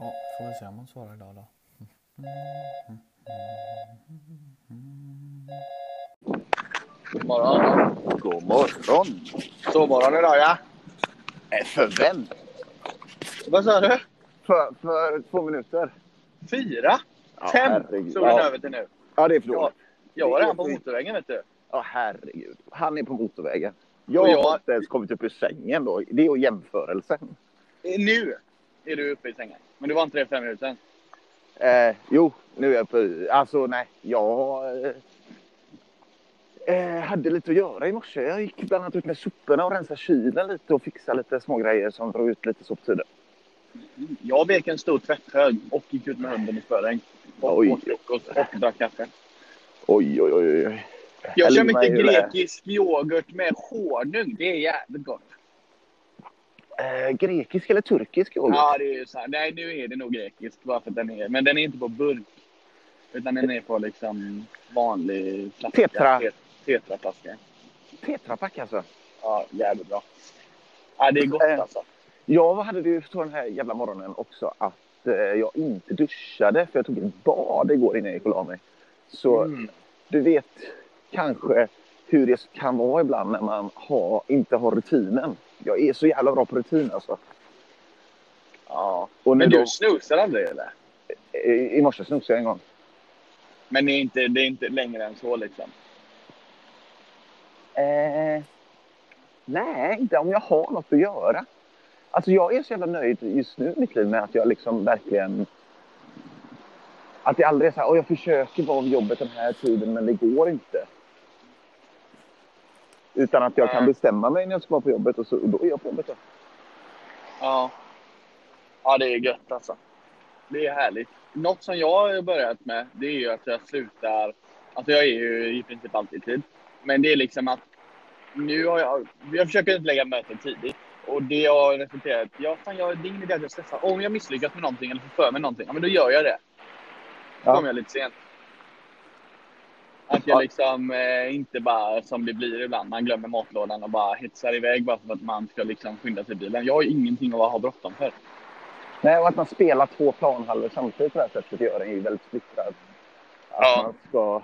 Ja, får vi se om hon svarar idag då. God morgon. God morgon! Sovmorgon idag ja. Eh, För vem? Vad sa du? För, för två minuter. Fyra? Ja, Fem herregud. såg den över till nu. Ja, det är för dåligt. jag var redan på motorvägen vet du. Ja, herregud. Han är på motorvägen. Jag Och jag- har inte ens kommit upp ur sängen då. Det är ju jämförelsen. Eh, Nu är du uppe i sängen. Men du var inte det för fem minuter sedan. Eh, jo, nu är jag på... Alltså, nej. Jag eh, hade lite att göra i morse. Jag gick bland annat ut med soporna och rensade kylen lite och fixade lite små grejer som drog ut lite soptider. Jag vek en stor tvätthög och gick ut med hunden i spöregn. Och Oj. åt frukost och drack kaffe. Oj, oj, oj. oj. Jag kör mycket grekisk yoghurt med honung. Det är jävligt gott. Eh, grekisk eller turkisk yoghurt? Ja, det är ju så här. Nej, nu är det nog grekisk bara för att den är... Men den är inte på burk. Utan den är på liksom vanlig flaska. Tetra. Tet- Tetraflaska. Tetrapack alltså. Ja, jävligt bra. Ja, det är gott Eh, alltså. Jag hade det ju så den här jävla morgonen också att eh, jag inte duschade för jag tog ett bad igår innan jag gick och la mig. Så Mm. du vet kanske hur det kan vara ibland när man har, inte har rutinen. Jag är så jävla bra på rutin alltså. Ja. Men då, du snusar aldrig eller? i, I morse snusade jag en gång. Men det är inte, det är inte längre än så liksom? Eh, nej, inte om jag har något att göra. Alltså jag är så jävla nöjd just nu i mitt liv med att jag liksom verkligen... Att det aldrig är så här, "Åh, jag försöker vara vid jobbet den här tiden men det går inte. Utan att jag kan Nej. bestämma mig när jag ska vara på jobbet och, så, och då är jag på jobbet. Då. Ja. Ja, det är gött alltså. Det är härligt. Något som jag har börjat med, det är ju att jag slutar... Alltså jag är ju i princip alltid tid. Men det är liksom att nu har jag... Jag försöker inte lägga möten tidigt. Och det har resulterat ja, fan, jag, det är ingen idé att jag stressar. Om jag misslyckas med någonting eller får för mig någonting, ja men då gör jag det. Då Ja. kommer jag lite sent. Att jag liksom eh, inte bara, som det blir ibland, man glömmer matlådan och bara hetsar iväg bara för att man ska liksom skynda sig i bilen. Jag har ju ingenting att ha bråttom för. Nej, och att man spelar två planhalvor samtidigt på det här sättet gör en ju väldigt splittrad. Att Ja. man ska...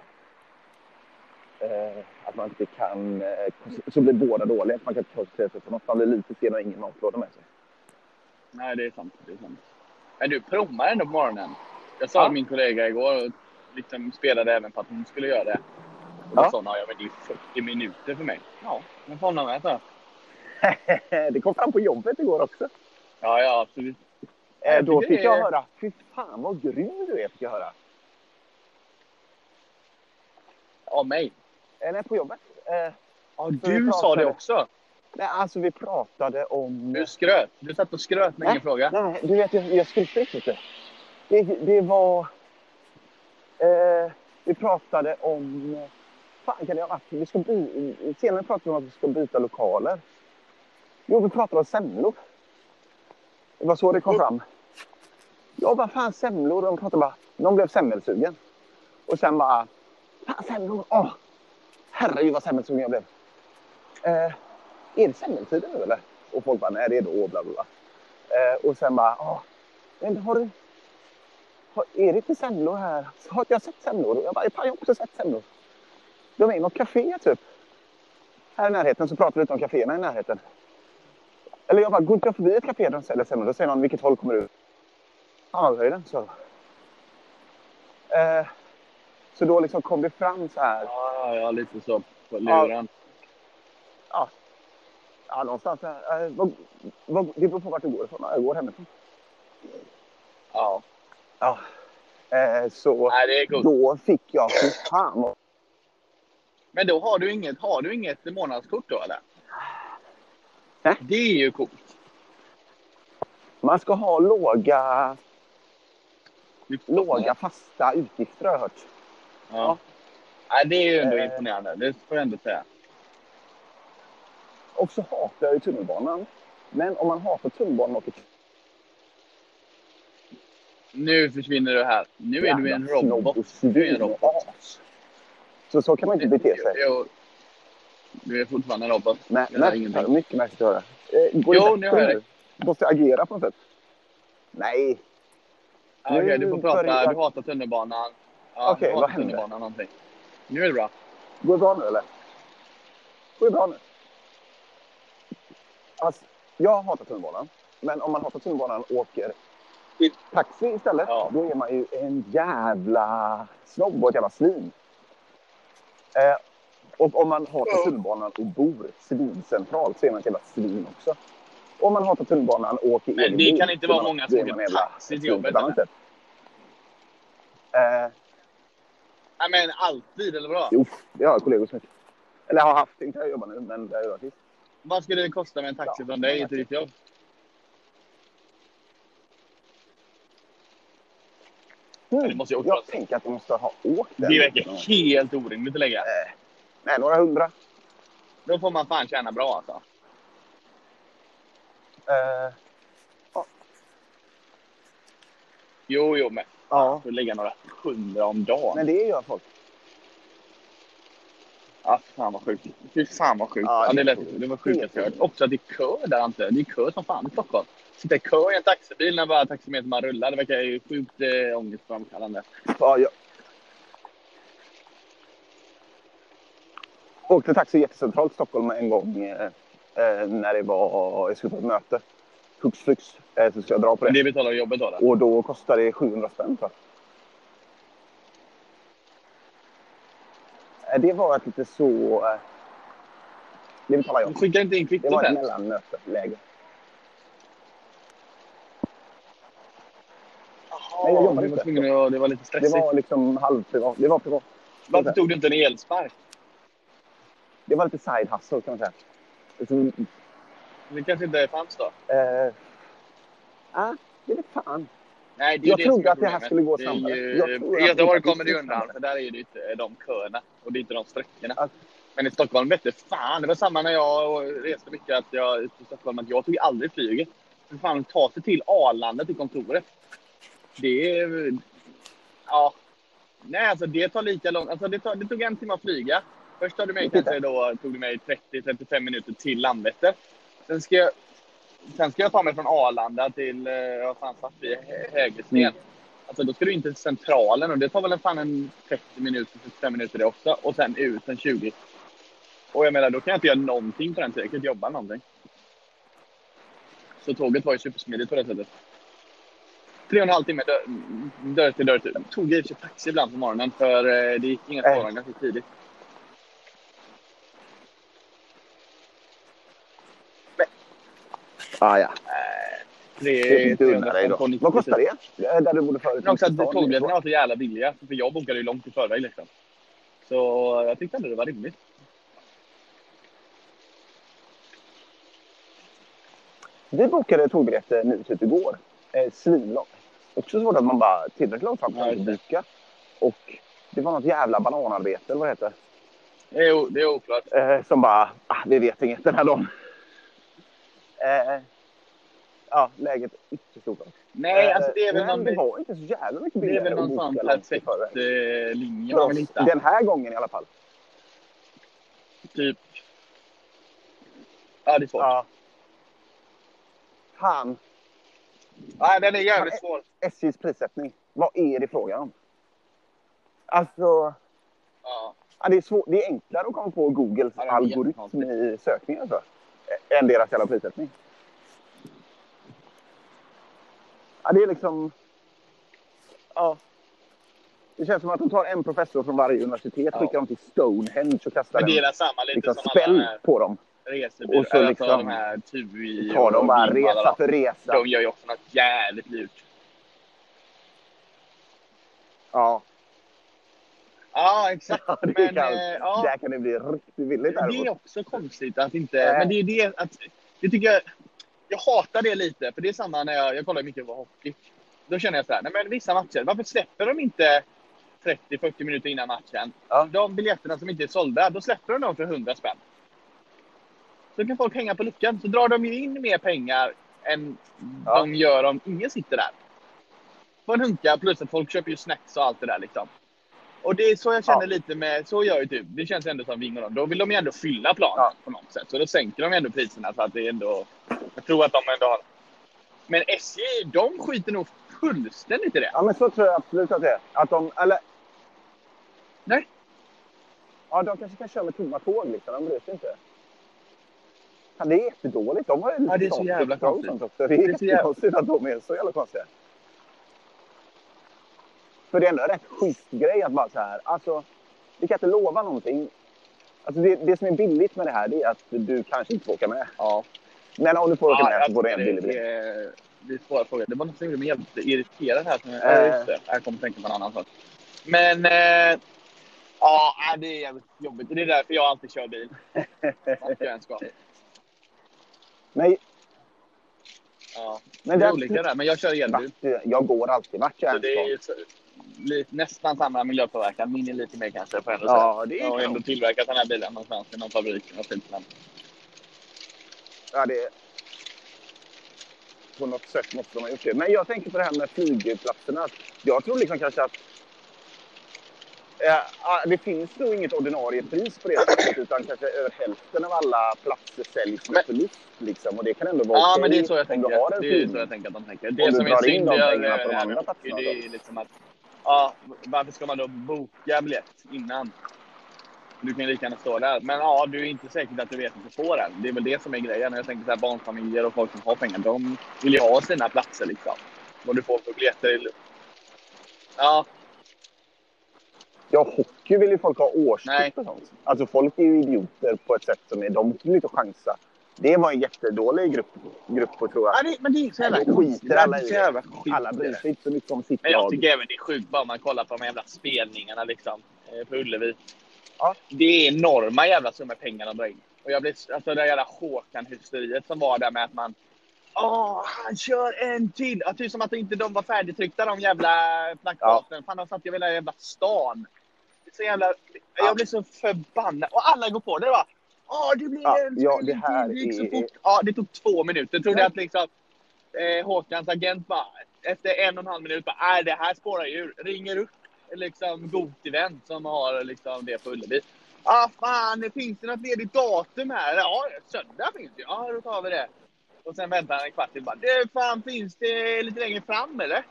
Eh, att man inte kan... Eh, så blir båda dåliga. Att man kan inte koncentrera sig på något. Man blir lite sen och ingen matlåda med sig. Nej, det är sant. Det är sant. Men du prommar ändå på morgonen. Jag sa Ja. till min kollega igår liksom spelade även på att hon skulle göra det. Och då Ja. sa hon, ja men det är 40 minuter för mig. Ja, men får hon med så. det kom fram på jobbet igår också. Ja, ja absolut. Eh, Jag då fick är- jag höra, fy fan vad grym du är, fick jag höra. Av mig. Eller på jobbet. Eh, Ja, du sa det också. nej, alltså vi pratade om... Du skröt. Du satt och skröt med ingen fråga. Nej, du vet, jag, jag skryter inte. Det, det var... Eh, vi pratade om... fan kan det ha varit? Vi ska by, senare pratade vi om att vi ska byta lokaler. Jo, vi pratade om semlor. Det var så det kom fram. Ja, vad fan semlor? De pratade bara... Någon blev semmelsugen. Och sen bara... Fan, semlor! Åh! Herregud vad semmelsugen jag blev. Eh, är det semmeltider nu eller? Och folk bara, nej det är då, bla bla bla. Eh, och sen bara, åh, men har du... Har, är det inte semlor här? Har inte jag sett semlor? Jag bara, jag har också sett semlor. De är i något café typ. Här i närheten så pratar vi om kaféerna i närheten. Eller jag bara, går inte jag förbi ett café där de säljer semlor? Då säger någon, vilket håll kommer du? Hammarbyhöjden, så. Eh, så då liksom kom det fram så här. Ja, ja, lite så på luren. Ja, någonstans där. Eh, vad, vad, det beror på vart du går ifrån. Ja, Jag går hemifrån. Ja. Ja. Eh, så Nej, då fick jag, fy fan Men då har du inget, har du inget månadskort då eller? Nej. Det är ju coolt. Man ska ha låga, låga fasta utgifter har jag hört. Ja. Nej, det är ju ändå Eh. imponerande. Det får jag ändå säga. Och så hatar jag ju tunnelbanan. Men om man hatar tunnelbanan och åker Nu försvinner du här. Nu är du en robot. Du är en robot. Så så kan man inte bete sig. Jo. Du är fortfarande en robot. Nej, ingenting. mycket märkligt att höra. Eh, går det Jo, nu hör jag dig. Måste jag agera på något sätt? Nej. Ja, Okej, du får prata. Du hatar tunnelbanan. Ja, Okej, du hatar vad tunnelbanan någonting. Nu är det bra. Går det bra nu eller? Går det bra nu? Alltså, jag hatar tunnelbanan. Men om man hatar tunnelbanan och åker taxi istället, Ja. då är man ju en jävla snobb och ett jävla svin. Eh, och om man hatar tunnelbanan och bor svincentralt så är man ett jävla svin också. Om man hatar tunnelbanan och åker Men det bil, kan inte vara man- många som åker taxi till jobbet. Eh, Nej, men alltid, eller vadå? jo, det har jag kollegor som Eller har haft, inte jag jobbar nu, men det har jag gjort sist. Vad skulle det kosta med en taxi Ja, från dig till ditt jobb? Det måste jag också jag tänker att jag måste ha åkt den. Det verkar helt orimligt att lägga. Nej, några hundra. Då får man fan tjäna bra alltså. Eh, Jo, jo, men ja, får lägga några hundra om dagen. men det gör folk. Ja, fan vad sjukt. Fy fan vad sjukt. Ja, Ja, det lät, det var sjukt jag hört. Också att det är kö där inte. Det är kö som fan i Stockholm. Sitta i kö i en taxibil när bara taximetern bara rullar. Det verkar ju sjukt eh, ångestframkallande. Ja, jag... Åkte taxi jättecentralt Stockholm en gång eh, eh, när det var, jag skulle på ett möte. Hux flux, eh, så ska jag dra på det. det betalar jobbet då? Och då kostade det 700 spänn tror jag. Eh, Det var ett lite så... eh, Det betalar jag. Du skickar inte in Det kvittot var ett mellanmöteläge. Nej, jag jobbar du inte. var tvungen att, det var lite Det stressigt. var liksom halvprivat. Det var privat. Varför tog du inte en elspark? Det var lite side hustle kan man säga. Så, Det kanske inte fanns då? eh, ah, det vet fan. Nej, det Jag det trodde att det här skulle gå Det snabbare. I Göteborg det kommer det undan, för där är det inte de köerna och det är inte de sträckorna. Att- Men i Stockholm vet du fan, det var samma när jag reste mycket att jag, i Stockholm, att jag tog aldrig flyget. För fan, ta sig till Arlanda, till kontoret. Det är... Ja. Nej, alltså det tar lika lång... Alltså det, tar, det tog en timme att flyga. Först tog det mig kanske då, tog det mig 30-35 minuter till Landvetter. Sen ska jag, sen ska jag ta mig från Arlanda till, eh, vad fan satt vi? Hä- Hägersten. Mm. Alltså då ska du in till centralen och det tar väl en fan en 30 minuter, 45 minuter det också. Och sen ut en 20. Och jag menar, då kan jag inte göra någonting på den tiden. Jag kan inte jobba någonting. Så tåget var ju supersmidigt på det sättet. Tre och en halv timme dörr, dörr till dörr. Tog i och taxi ibland på morgonen för eh, det gick inga spårvagnar ganska tidigt. Ah, ja. Tre, dig 315 då. Vad kostar det? Eh, Där du bodde förut? Men också att Stan, tågbiljetterna var så jävla billiga. För jag bokade ju långt i förväg liksom. Så jag tyckte ändå det var rimligt. Vi bokade tågbiljetter nu typ igår. Eh, Svinlångt. Också svårt att man bara tillräckligt långt fram kan boka. Och det var något jävla bananarbete, eller vad det heter. Det är, o- det är oklart. Eh, som bara, ah, vi vet inget den här dagen. Eh, ja, läget ytterst oklart. Nej, alltså det är väl Eh, någon, det var inte så jävla mycket det är billigare väl någon sån perfekt eh, linje För man vill hitta. Den här gången i alla fall. Typ. Ja, det är svårt. Ja. Fan, Nej, den är jävligt svår. SJs prissättning. Vad är det frågan om? Alltså, Ja. ja, det, är svår, det är enklare att komma på Googles Ja, algoritm i sökningar tror jag, än deras jävla prissättning. Ja, det är liksom... Ja. Det känns som att de tar en professor från varje universitet, Ja. skickar dem till Stonehenge och kastar Men det är en väl samma lite liksom, här på dem. Resebyråerna. Och så liksom- alltså de här TUI Tar de bara resa för resa. De gör ju också något jävligt dyrt. Ja, Ja, exakt. det Men, kan, eh, ja. där kan det bli riktigt billigt. Det är också konstigt att inte... Nej. Men det är det att... Det tycker jag... Jag hatar det lite, för det är samma när jag, jag kollar mycket på hockey. Då känner jag så här, nej men vissa matcher, varför släpper de inte 30-40 minuter innan matchen? Ja. De biljetterna som inte är sålda, då släpper de dem för 100 spänn. Så kan folk hänga på luckan. Så drar de ju in mer pengar än Ja. de gör om ingen sitter där. På en hunka, plus att folk köper ju snacks och allt det där liksom. Och det är så jag känner Ja. lite med, så gör ju typ, det känns ändå som Ving och dem. Då vill de ju ändå fylla planen Ja. på något sätt. Så då sänker de ändå priserna för att det är ändå, jag tror att de ändå har. Men SJ, de skiter nog fullständigt i det. Ja, men så tror jag absolut att det är. Att de, eller... Nej. Ja, de kanske kan köra med tomma tåg liksom. De bryr sig inte. Ja, det är jättedåligt. De har ju Ja, det är så jävla uppdrag och konstigt. också. Det är, Det är så jävla- att de är så jävla konstiga. För det är ändå en rätt schysst grej att bara så här, alltså, vi kan inte lova någonting. Alltså det, det som är billigt med det här det är att du kanske inte får åka med. Ja. Men om du får åka med jag så får du en billig det, biljett. det, det är svåra frågor. Det var något som gjorde mig jävligt irriterad här. Som, Äh. ja, just det. Jag kommer tänka på en annan sak. Men eh, ja, nej, det är jävligt jobbigt. Det är därför jag alltid kör bil. Vart jag än Men, Ja. men Det är olika där, men jag kör elbil. jag går alltid vart jag det är så, lite, nästan samma miljöpåverkan. Min är lite mer kanske, ändå säga. Ja, det Jag har är ändå tillverkat den här bilen någonstans i någon fabrik. Ja, det... På något sätt måste de ha gjort det. Men jag tänker på det här med flygplatserna. Jag tror liksom kanske att... Eh, det finns nog inget ordinarie pris på det sättet, utan kanske över hälften av alla platser säljs med förlust. Liksom. Och det kan ändå vara Ja, men det är så jag tänker. Det är flygning. så jag tänker att de tänker. Det som är synd på de det andra här platserna det är liksom att ja, varför ska man då boka biljett innan? Du kan lika gärna stå där. Men ja, du är inte säker att du vet att du får den. Det är väl det som är grejen. Jag tänker så här, barnfamiljer och folk som har pengar, de vill ju ha sina platser liksom. Vad du får biljetter. i- Ja, Ja, hockey vill ju folk ha årskort och sånt. Alltså folk är ju idioter på ett sätt som är... De vill inte chansa. Det var en jättedålig grupp, grupp att tro ja att det, men det är så jävla det skiter alla i jävla skit alla bryr det. sig inte så mycket om sitt Men jag lag. tycker även det är sjukt bara man kollar på de jävla spelningarna liksom, eh, på Ullevi. Ja. Det är enorma jävla summor pengar de drar in. Och jag blir, alltså det jävla Håkan-hysteriet som var där med att man Åh, han kör en till! Ja, typ som att inte de var färdigtryckta de jävla plakaten. Fan, de satt ju hela jävla stan. Så jävla... Jag blir så förbannad. Och alla går på det bara. Åh, det blir Ja, en ja, det här. Det gick så fort. Ja, det tog två minuter. Trodde jag att liksom eh, Håkans agent bara efter en och en halv minut bara, nej det här spårar ju. Ringer upp liksom Gotivent som har liksom det på Ullevi. Ah fan, det finns det något ledigt datum här? Ja, söndag finns det Ja, då tar vi det. Och sen väntar han en kvart till bara, det fan finns det lite längre fram eller?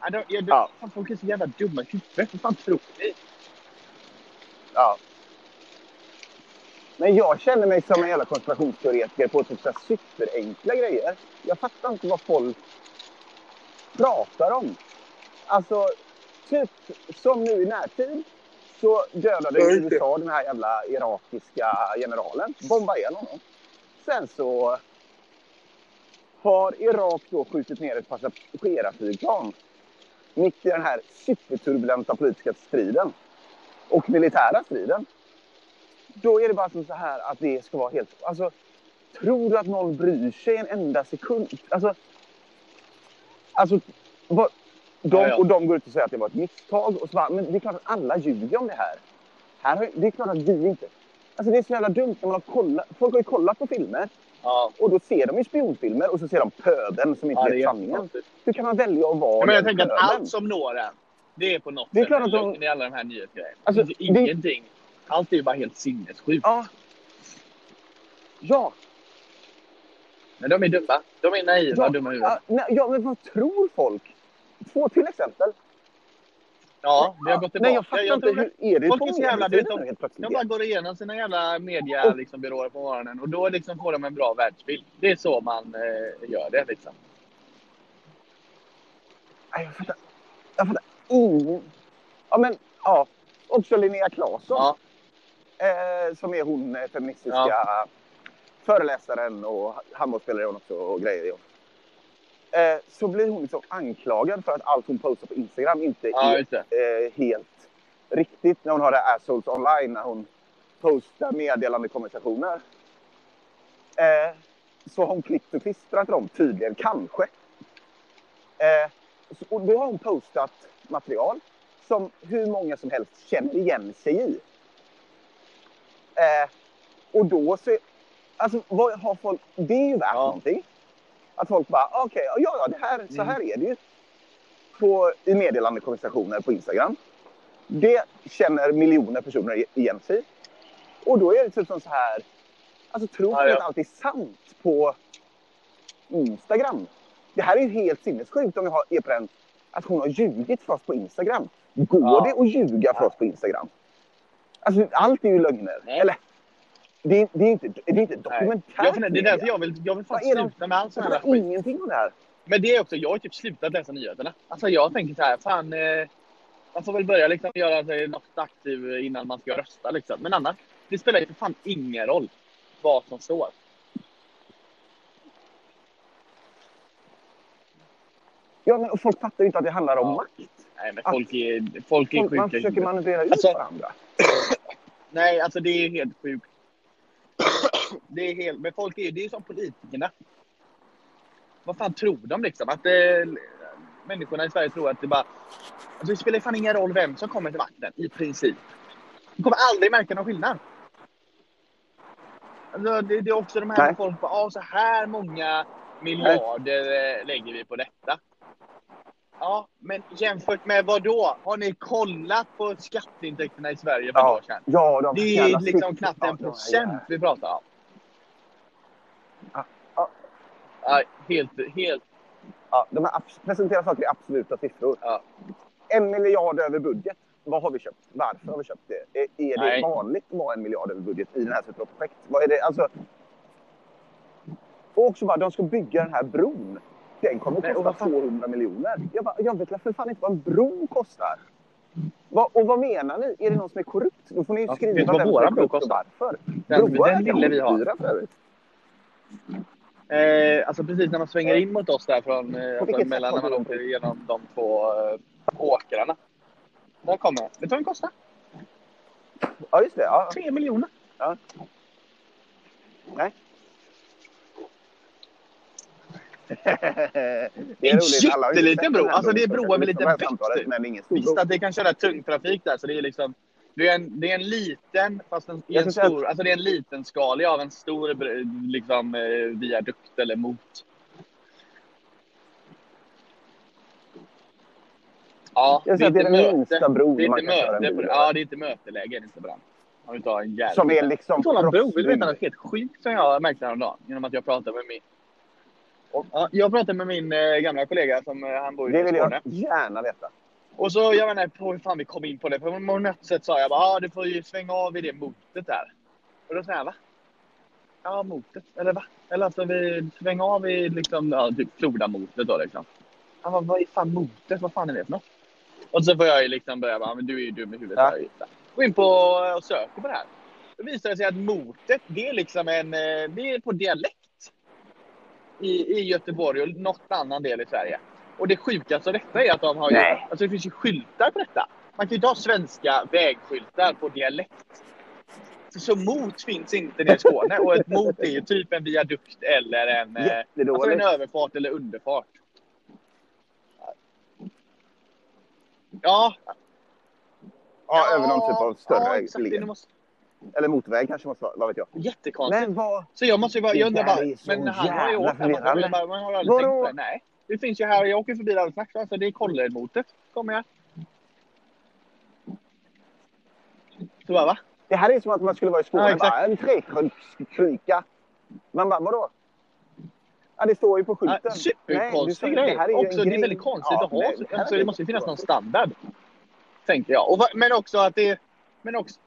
Ja, då, ja, då, Ja. Fan, folk är så jävla dumma i huvudet. Vad fan tror ni? Ja. Men jag känner mig som en jävla konspirationsteoretiker på typ så här superenkla grejer. Jag fattar inte vad folk pratar om. Alltså, typ som nu i närtid så dödade. USA den här jävla irakiska generalen. Bombade ihjäl honom. Sen så har Irak då skjutit ner ett passagerarflygplan mitt i den här superturbulenta politiska striden och militära striden. Då är det bara som så här att det ska vara helt... Alltså, tror du att någon bryr sig en enda sekund? Alltså, alltså vad, de, Ja, ja. Och de går ut och säger att det var ett misstag. Och så bara, men det är klart att alla ljuger om det här. här det är klart att vi inte... Alltså det är så jävla dumt när man har kollat. Folk har ju kollat på filmer Ja, och då ser de ju spionfilmer och så ser de pöden som inte ja vet är sanningen. Hur kan man välja att vara Ja, men jag tänker att allt som når en, det är på något Det är sätt klart att de- i alla de här nyhetsgrejerna. Alltså, det- ingenting. Allt är ju bara helt sinnessjukt. Ja. Ja, Men de är dumma. De är naiva Ja, och dumma i huvudet. ja, nej, ja, men vad tror folk? Två till exempel. Ja, vi har gått tillbaka. Nej, jag fattar inte. tror det. Hur är det Folk är så jävla- de- nu helt plötsligt? De bara går igenom sina jävla Och- liksom, på morgonen och då liksom får de en bra världsbild. Det är så man eh, gör det liksom. Jag fattar. Jag fattar ingen. Ja, men ja. Också Linnea Claesson. Ja, Eh, som är hon eh, feministiska Ja. föreläsaren och handbollsspelare hon också och grejer. Eh, så blir hon liksom anklagad för att allt hon postar på Instagram inte ja är eh, helt riktigt när hon har det här Assholes online när hon postar meddelande konversationer. Eh, så har hon klippt och klistrat dem tydligen, kanske. Eh, så, och då har hon postat material som hur många som helst känner igen sig i. Eh, och då så... Alltså, vad har folk... Det är ju värt Ja. någonting. Att folk bara, okej, ja, ja, det här, så Mm. här är det ju. På, I meddelandekonversationer på Instagram. Det känner miljoner personer igen sig. Och då är det typ som så här... Alltså, tror Ja, ja. allt är sant på Instagram? Det här är ju helt sinnessjukt om jag har, den, att hon har ljugit för oss på Instagram. Går Ja. det att ljuga för oss på Instagram? Alltså, allt är ju lögner. Nej. Eller? Det är, det är inte, det är inte dokumentärt. Det är därför jag vill, jag vill fan sluta med allt sånt Jag här skit. ingenting om det här. Men det är också, jag har typ slutat läsa nyheterna. Alltså jag tänker så här, fan. Eh, man får väl börja liksom göra sig något aktiv innan man ska rösta liksom. Men annars, det spelar ju för fan ingen roll vad som står. Ja, men folk fattar ju inte att det handlar om Ja. makt. Nej men folk är, folk är Folk, sjuka. man försöker manipulera ut Alltså- varandra. Nej, alltså det är helt sjukt. Det är helt, men folk är, det är som politikerna. Vad fan tror de liksom? Att eh, människorna i Sverige tror att det bara... Alltså det spelar fan ingen roll vem som kommer till makten, i princip. Du kommer aldrig märka någon skillnad. Alltså det, det är också de här Nej. folk bara, ah, så här många miljarder eh, lägger vi på detta. Ja, men jämfört med vad då? Har ni kollat på skatteintäkterna i Sverige för Ja. år sedan? Ja, de Det är liksom knappt en procent vi pratar om. Ja, ja. Ja, helt, helt... Ja, de presenterar saker i absoluta siffror. Ja. En miljard över budget. Vad har vi köpt? Varför har vi köpt det? Är, är det vanligt att vara en miljard över budget i den här typen av projekt? Vad är det? Alltså... Och också bara, de ska bygga den här bron. Den kommer att kosta vad fan- 200 miljoner. Jag, bara, jag vet för fan inte vad en bro kostar. Vad, och vad menar ni? Är det någon som är korrupt? Då får ni ju Ja, skriva vem som är korrupt och varför. Den- Broar den ville vi ha. skitdyra för övrigt. Eh, alltså precis när man svänger in mot oss där från... Eh, alltså, mellan när har man åker igenom de två eh, åkrarna. Där kommer Vet du vad den kostar? Ja, just det. Ja. Tre miljoner. Ja. Nej. Det En har ju jätteliten bro. Alltså, det är broar med lite typ. Är stor Visst bro. att det kan köra tung trafik där, så det är liksom... Det är en, det är en liten, fast en, en stor, alltså det är en liten skalig av en stor br- liksom, eh, viadukt eller mot. Ja, Jag det är att det inte är möte. minsta bron Det är inte köra en möte. bil På, ja, det är inte möteläge. Det är inte bra. Om vi tar en jävla... Som är liksom På tal om bro, vill du veta något helt sjukt som jag märkte häromdagen? Genom att jag pratade med min... Ja, jag pratade med min eh, gamla kollega som eh, han bor Det i vill Skåne. jag gärna veta. Och så, jag vet inte på hur fan vi kom in på det. På något sätt sa jag bara, ah, du får ju svänga av i det motet där. Och då sa jag, va? Ja, motet. Eller va? Eller alltså, vi svänger av i liksom, ja, typ Flodamotet då liksom. Han bara, vad är fan motet? Vad fan är det för något? Och så får jag ju liksom börja bara, men du är ju dum i huvudet. Ja. Ja. Gå in på och söker på det här. Då visar det sig att motet, det är liksom en, eh, det är på dialekt. I, i Göteborg och något annan del i Sverige. Och det sjukaste av detta är att de har ju, Nej. alltså det finns ju skyltar på detta. Man kan ju inte ha svenska vägskyltar på dialekt. Så, så mot finns inte nere i Skåne. Och ett mot är ju typ en viadukt eller en, eh, alltså en överfart eller underfart. Ja, Ja, över någon typ av större ja, exakt, måste, Eller motorväg kanske måste vara, vad vet jag. Jättekonstigt. Men vad... Så jag måste ju bara, jag undrar där bara, men han har ju åkt här, man, har aldrig tänkt på det. Nej, det finns ju här, jag åker förbi alldeles strax, alltså det är Kålleredmotet. Kommer jag. Så bara, va? Det här är som att man skulle vara i Skåne. Ja, bara, en trekryka. Man bara, vadå? Ja, det står ju på skylten. Ja, Superkonstig grej. det här är också, det är väldigt konstigt Ja, att ha. det alltså, det måste ju finnas någon standard. Tänker jag. Och, men också att det... Men också...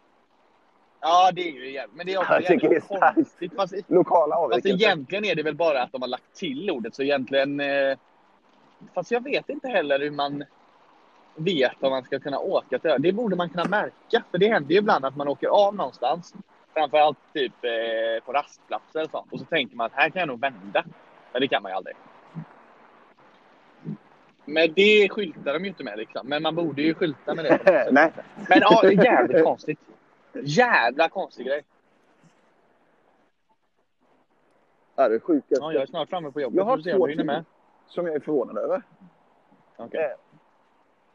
Ja, det är ju jävligt. Men det är också Jag jävligt konstigt. Fast, Lokala fast avvikelser. egentligen är det väl bara att de har lagt till ordet. Så egentligen... Eh, fast jag vet inte heller hur man vet om man ska kunna åka till Det borde man kunna märka. För det händer ju ibland att man åker av någonstans. Framförallt typ eh, på rastplatser och sånt. Och så tänker man att här kan jag nog vända. Men det kan man ju aldrig. Men det skyltar de ju inte med liksom. Men man borde ju skylta med det. Nej. Men ja, det är jävligt konstigt. Jävla konstig grej. Det är sjukt. Ja, jag är snart framme på jobbet. Jag har två till med. som jag är förvånad över. Okej. Eh,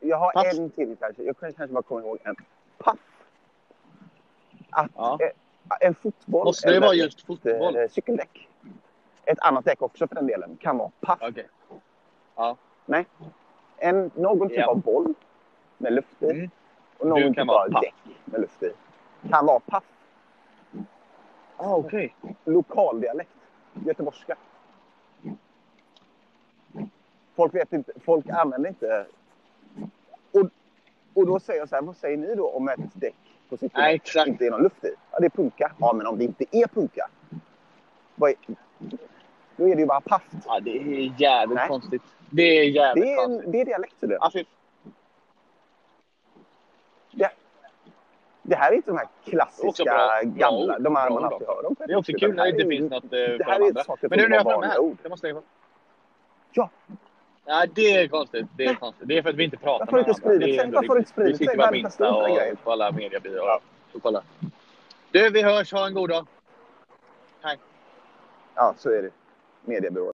Jag har Pass. en till kanske. Jag kan kanske bara komma ihåg en. Paff. Att Ja. eh, en fotboll Måste det vara just ett, fotboll? eh, cykeldäck. Ett annat däck också för den delen kan vara paff. Okej. Ja. Nej. En, någon typ Ja. av boll med luft i. Mm. Och någon typ av paff. däck med luft i. Kan vara paff. Ah, okej. Lokaldialekt. Göteborgska. Folk vet inte, folk använder inte... Och, och då säger jag så här, vad säger ni då om ett däck på cykeln Nej, exakt. inte är någon luft i? Ja, det är punka. Ja, men om det inte är punka, vad är, då är det ju bara paft. Ja, det är jävligt Nej. konstigt. Det är jävligt Det är, konstigt. det är dialekt tydligen. Ja, fy- Det, det här är inte de här klassiska bra. Bra gamla, ord. de här Bra man alltid hör. på det är också kul när det inte är- finns något eh, Det här de är andra. ett saker Men nu när jag de vanliga här. Det måste jag få. Ja, Ja, det är konstigt. Det är konstigt. Det är för att vi inte pratar med inte varandra. Det är sig? Varför har riktigt. inte spridit Vi sitter sig? bara på Insta och på alla mediebyråer. kollar. Du, vi hörs. Ha en god dag. Hej. ja, så är det. Mediebyrå.